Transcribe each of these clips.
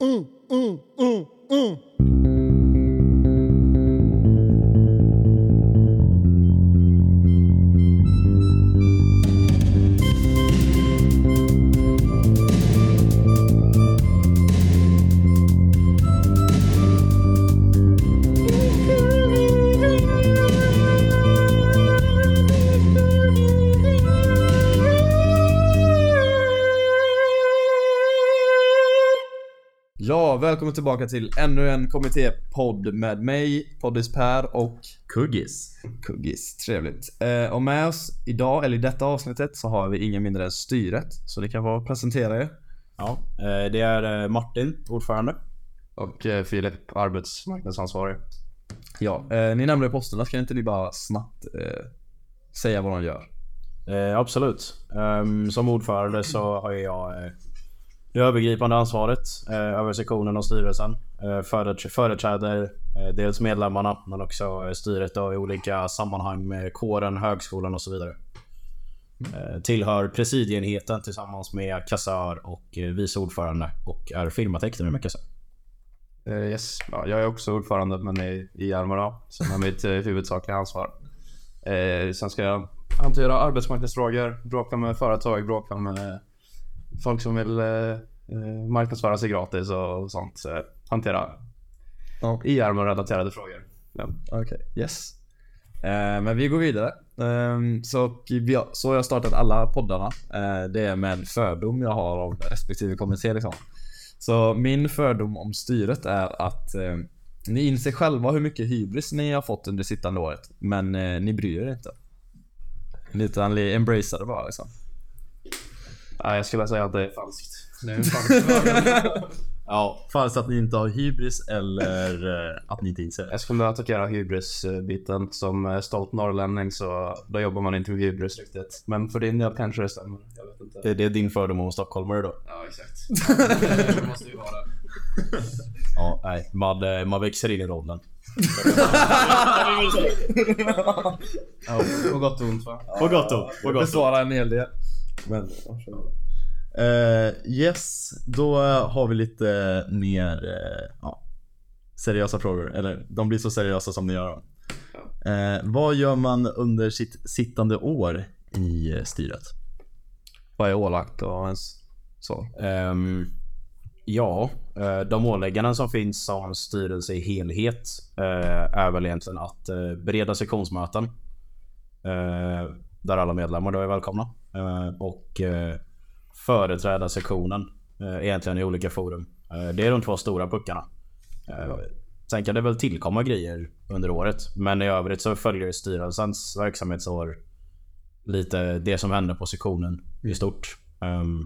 Mm, mm, mm, mm. Välkommen tillbaka till ännu en kommittépodd med mig, Poddis Per och Kuggis. Kuggis. Trevligt. Eh, och med oss idag, eller i detta avsnittet, så har vi ingen mindre än styret. Så ni kan få presentera er. Ja, eh, det är eh, Martin, ordförande. Och eh, Filip, arbetsmarknadsansvarig. Ja, eh, ni nämnde posterna. Ska inte ni bara snabbt eh, säga vad de gör? Eh, absolut. Ehm, som ordförande så har jag eh, det övergripande ansvaret eh, över sektionen och styrelsen. Eh, föret- företräder eh, dels medlemmarna men också eh, styret då, i olika sammanhang med kåren, högskolan och så vidare. Eh, tillhör presidieenheten tillsammans med kassör och eh, vice ordförande och är firmatecknare med kassör. Eh, yes. Ja, jag är också ordförande men i, i Almera som är mitt eh, huvudsakliga ansvar. Eh, sen ska jag hantera arbetsmarknadsfrågor, bråka med företag, bråka med folk som vill eh, eh, marknadsföra sig gratis och sånt. Eh, hantera Ja. IRM-relaterade frågor. Ja. Okej, yes. Eh, men vi går vidare. Eh, så, har, så har jag startat alla poddarna. Eh, det är med en fördom jag har om respektive kommitté liksom. Så min fördom om styret är att eh, ni inser själva hur mycket hybris ni har fått under sittande året. Men ni bryr er inte. Utan ni embracear det bara liksom. Ja, jag skulle säga att det är falskt. Det är en falsk Ja, Falskt att ni inte har hybris eller eh, att ni inte inser det. Jag skulle attackera hybris-biten. Som eh, stolt norrlänning så då jobbar man inte med hybris riktigt. Men för din del kanske det stämmer. Jag vet inte. är det din fördom om stockholmare då? Ja, exakt. det måste ju vara det. Ja, nej. Man, man växer in i rollen. Ja, på gott och ont va? På gott och och. Besvara en hel del. Men, Eh, yes, då har vi lite mer ja, seriösa frågor. Eller de blir så seriösa som ni gör dem. Eh, vad gör man under sitt sittande år i styret? vad är ålagt och ens så? Ehm, ja, de ålägganden som finns som styrelse i helhet är väl egentligen att bereda sektionsmöten. Där alla medlemmar då är välkomna. Eh, Och eh, företräda sektionen eh, egentligen i olika forum. Det är de två stora puckarna. Sen kan det väl tillkomma grejer under året. Men i övrigt så följer styrelsens verksamhetsår lite det som händer på sektionen i stort. Ehm,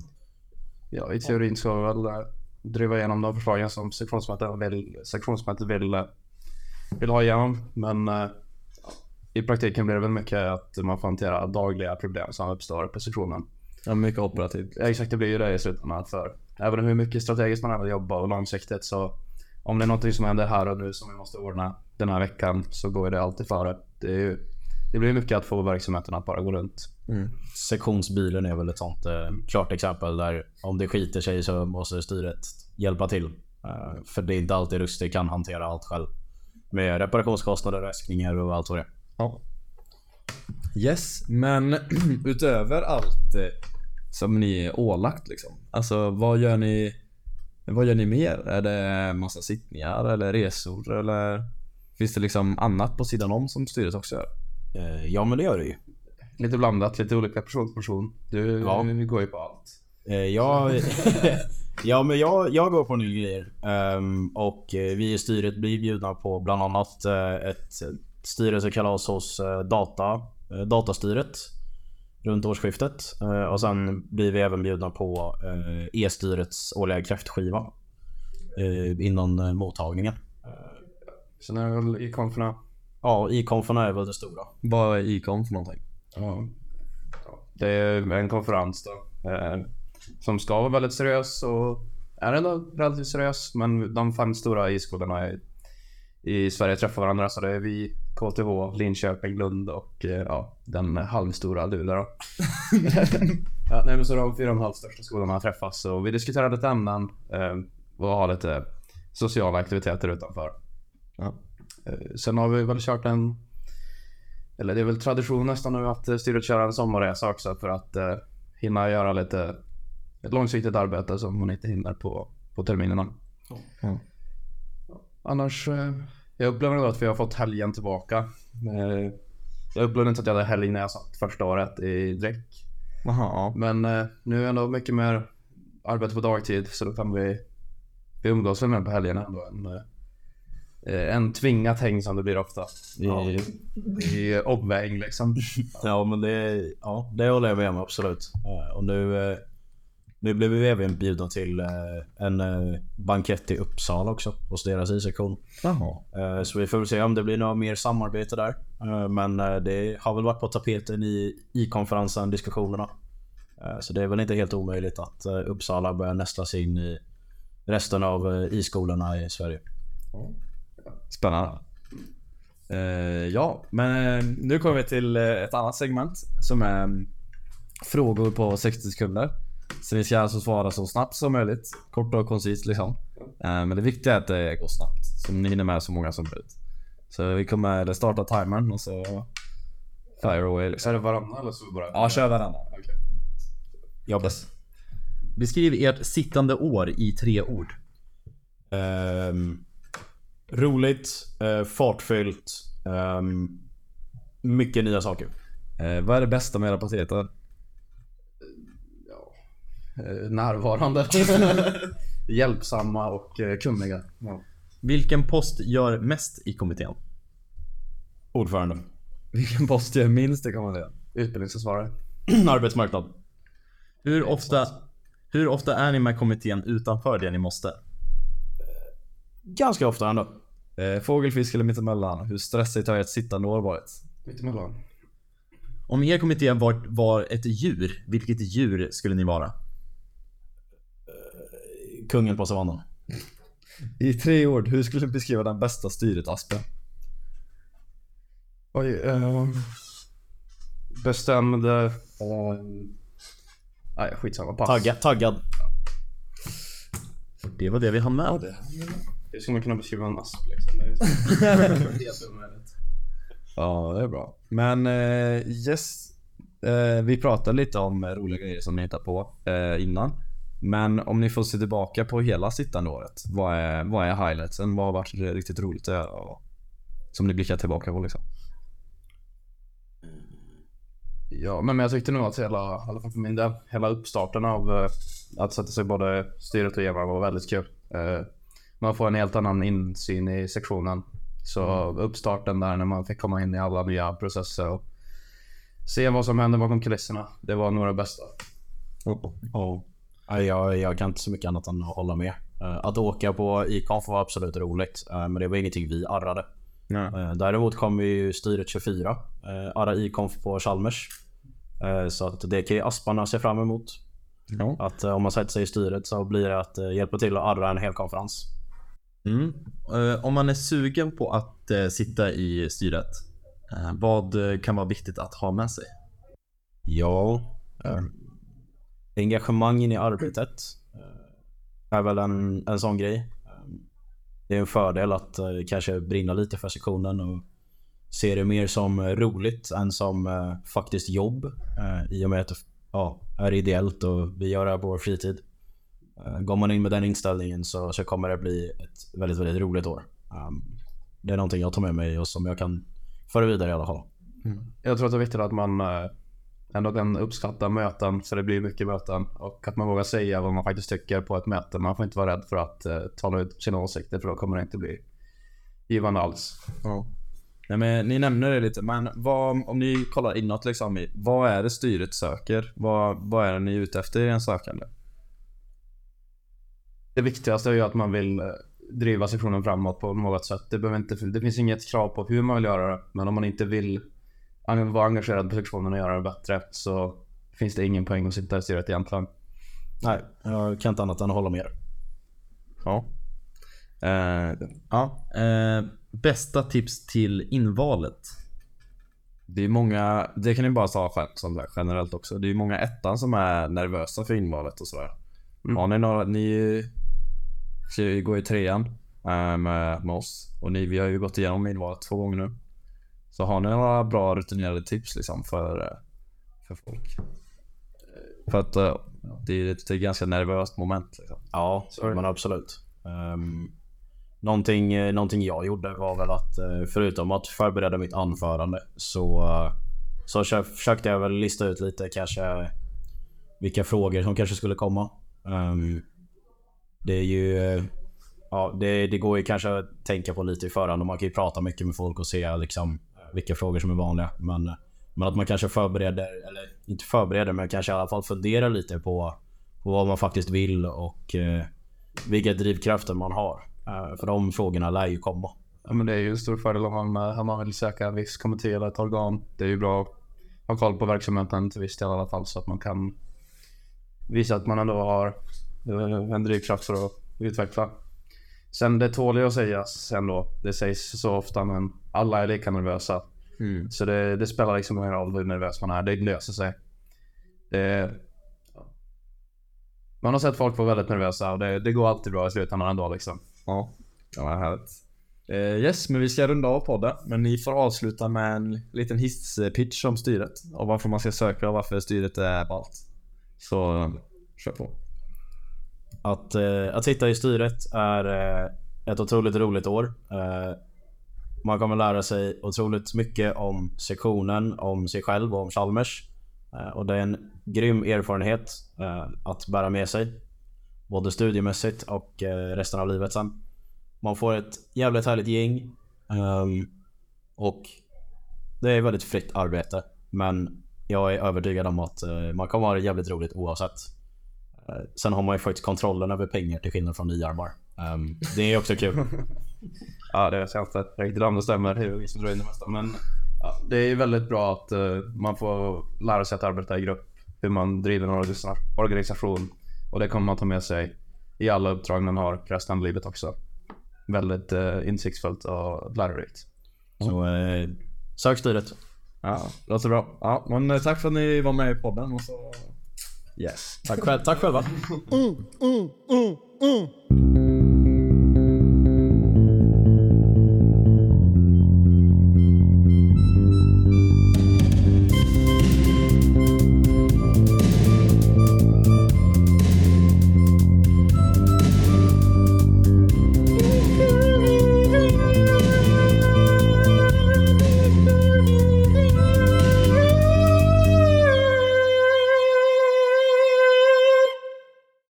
Ja, i teorin ska vi väl driva igenom de förslagen som sektionsmötet vill, sektionsmötet vill, vill ha igenom. Men i praktiken blir det väl mycket att man får hantera dagliga problem som uppstår på sektionen. Ja, mycket operativt. Exakt, det blir ju det i slutändan. För även hur mycket strategiskt man vill jobba och långsiktigt så om det är någonting som händer här och nu som vi måste ordna den här veckan så går det alltid före. Det, är ju, det blir mycket att få verksamheten att bara gå runt. Sektionsbilen är väl ett sånt eh, klart exempel där om det skiter sig så måste styret hjälpa till. Eh, för det är inte alltid Rusty kan hantera allt själv. Med reparationskostnader, räskningar och allt vad det är. Ja. Yes, men utöver allt eh, som ni är ålagt liksom. Alltså vad gör ni? Vad gör ni mer? Är det massa sittningar eller resor eller? Finns det liksom annat på sidan om som styret också gör? Eh, ja men det gör det ju. Lite blandat, lite olika person person. Du Ja. vi går ju på allt. Eh, jag, ja men jag, jag går på nya grejer. Ehm, och vi i styret blir bjudna på bland annat ett styrelsekalas hos eh, Data, eh, Datastyret. Runt årsskiftet. Eh, och sen blir vi även bjudna på E-styrets årliga kräftskiva. Inom eh, mottagningen. Sen är det väl i konferna. Ja, i-konferna är väl det stora. Vad är ICOM för någonting? Ja. Det är en konferens då. Som ska vara väldigt seriös och är ändå relativt seriös. Men de fem stora i-skolorna i, i Sverige träffar varandra. Så det är vi, KTH, Linköping, Lund och eh, ja, den halvstora Luleå ja, nej, men så de fyra och en halv största skolorna träffas och vi diskuterar lite ämnen. Eh, och ha lite sociala aktiviteter utanför. Ja. Eh, Sen har vi väl kört en, eller det är väl tradition nästan nu att eh, styret kör en sommarresa också för att eh, hinna göra lite ett långsiktigt arbete som man inte hinner på, på terminerna. Ja. Annars, eh, jag upplever att vi har fått helgen tillbaka. Eh, Jag upplevde inte att jag hade helg när jag satt första året i dräck. Jaha. Men eh, nu är det ändå mycket mer arbete på dagtid så då kan vi, vi umgås mer på helgerna ändå än eh, en tvingat häng som det blir ofta i, i omväg liksom. Ja men det, ja, det håller jag med om absolut. Eh, Och nu, eh, nu blev vi även bjudna till eh, en eh, bankett i Uppsala också hos deras I-sektion. Eh, Så vi får väl se om det blir något mer samarbete där. Men det har väl varit på tapeten i i-konferensen, diskussionerna. Så det är väl inte helt omöjligt att Uppsala börjar nästla sig in i resten av i-skolorna i Sverige. Spännande. Ja, men nu kommer vi till ett annat segment som är mm, frågor på 60 sekunder. Så ni ska alltså svara så snabbt som möjligt. Kort och koncist liksom. Eh, men det viktiga är att det går snabbt. Så ni hinner med så många som möjligt. Så vi kommer starta timern och så fire away liksom. Är det varannan eller så bara? Ja, kör varandra. Okej. Jobbes. Beskriv ert sittande år i tre ord. Ehm, roligt, eh, fartfyllt, ehm, mycket nya saker. Eh, vad är det bästa med era pateter? Eh, närvarande. Hjälpsamma och eh, kunniga. Ja. Vilken post gör mest i kommittén? Ordförande. Vilken post gör minst det kan man säga. Utbildningsansvarig. Arbetsmarknad. Hur ofta, hur ofta är ni med kommittén utanför det ni måste? Ganska ofta ändå. Eh, fågelfisk eller mittemellan? Hur stressigt har ert sittande år varit? Mittemellan. Om er kommitté var, var ett djur, vilket djur skulle ni vara? Kungen på savannen. I tre ord, hur skulle du beskriva den bästa styret Aspen? Oj. Eh, bestämde... Eh, nej, skitsamma. Pass. Taggad. taggad. Det var det vi hann med. Det ska man kunna beskriva en asp liksom. Det är helt omöjligt. Ja, det är bra. Men eh, yes. Eh, vi pratade lite om roliga grejer som ni hittar på eh, innan. Men om ni får se tillbaka på hela sittande året. Vad är, vad är highlightsen? Vad har varit riktigt roligt att göra? Som ni blickar tillbaka på liksom. Ja, men jag tyckte nog att hela, i alla fall för min del, hela uppstarten av eh, att sätta sig både styret och Eva var väldigt kul. Eh, man får en helt annan insyn i sektionen. Så uppstarten där när man fick komma in i alla nya processer och se vad som hände bakom kulisserna. Det var nog det bästa. Ja. Nej, Jag, jag kan inte så mycket annat än att hålla med. Eh, Att åka på Iconf var absolut roligt. eh, Men det var ingenting vi arrade. Eh, Däremot kom ju styret 24. eh, Arra Iconf på Chalmers. Så att det kan ju Asparna se fram emot. Ja. Att om man sätter sig i styret så blir det att hjälpa till att arra en hel konferens. Mm. Om man är sugen på att sitta i styret, vad kan vara viktigt att ha med sig? Ja. Engagemangen i arbetet eh, är väl en, en sån grej. Ehm, det är en fördel att eh, kanske brinna lite för sektionen och se det mer som roligt än som eh, faktiskt jobb. I och med att det ja, är ideellt och vi gör det här på vår fritid. Ehm, går man in med den inställningen så, så kommer det bli ett väldigt, väldigt roligt år. Ehm, det är någonting jag tar med mig och som jag kan föra vidare i alla fall. Mm. Jag tror att det är viktigt att man ändå kan uppskatta möten, för det blir mycket möten. Och att man vågar säga vad man faktiskt tycker på ett möte. Man får inte vara rädd för att eh, tala ut sina åsikter, för då kommer det inte bli givande alls. Nej, men ni nämner det lite, men vad, om ni kollar inåt liksom. i- Vad är det styret söker? Vad, vad är det ni är ute efter i en sökande? Det viktigaste är ju att man vill eh, driva sektionen framåt på något sätt. Det, behöver inte, det finns inget krav på hur man vill göra det, men om man inte vill vara engagerad på sektionen och göra det bättre så finns det ingen poäng att sitta i styret egentligen. Nej, jag kan inte annat än att hålla med. Ja. Eh, Ja. Eh, bästa tips till invalet? Det är många, det kan ni bara som där, generellt också. Det är ju många ettan som är nervösa för invalet och sådär. Har ni några, ni går i trean eh, med, med oss. Och ni, vi har ju gått igenom invalet två gånger nu. Så har ni några bra rutinerade tips liksom för, eh, för folk? För att eh, det är ett ganska nervöst moment liksom. Ja, men absolut. Um, någonting, eh, någonting jag gjorde var väl att förutom att förbereda mitt anförande så, så försökte jag väl lista ut lite kanske vilka frågor som kanske skulle komma. Ehm, det är ju... Ja, det, det går ju kanske att tänka på lite i förhand och man kan ju prata mycket med folk och se liksom vilka frågor som är vanliga. Men, men att man kanske förbereder, eller inte förbereder men kanske i alla fall funderar lite på, på vad man faktiskt vill och eh, vilka drivkrafter man har. Eh, för de frågorna lär ju komma. Ja, men det är ju en stor fördel om man, eh, om man vill söka en viss kommitté eller ett organ. Det är ju bra att ha koll på verksamheten till viss del i alla fall så att man kan visa att man ändå har eh, en drivkraft för att utveckla. Sen det tål ju att sägas ändå. Det sägs så ofta men alla är lika nervösa. Så det, det spelar liksom ingen roll hur nervös man är. Det löser sig. Det, man har sett folk vara väldigt nervösa och det, det går alltid bra i slutändan ändå liksom. Ja, det var härligt. Eh, yes, men vi ska runda av podden. Men ni får avsluta med en liten hisspitch om styret. Och varför man ska söka och varför styret är ballt. Så, kör på. Att, eh, att sitta i styret är eh, ett otroligt roligt år. Eh, man kommer lära sig otroligt mycket om sektionen, om sig själv och om Chalmers. Eh, och det är en grym erfarenhet eh, att bära med sig. Både studiemässigt och eh, resten av livet sen. Man får ett jävligt härligt gäng. Ehm, och det är väldigt fritt arbete. Men jag är övertygad om att eh, man kommer ha det jävligt roligt oavsett. Eh, Sen har man ju faktiskt kontrollen över pengar till skillnad från nyarmar. Um, det är också kul. Ja, det ska jag inte riktigt om det stämmer. Är vi som drar in det mesta. Men ja, det är ju väldigt bra att eh, man får lära sig att arbeta i grupp. Hur man driver en organisa- organisation. Och det kommer man ta med sig i alla uppdrag man har resten av livet också. Väldigt uh, insiktsfullt och lärorikt. Så eh, sök styret. Ja, låter bra. Ja, men tack för att ni var med i podden och så... Yes. Tack, själv, tack själva. Mm, mm, mm, mm.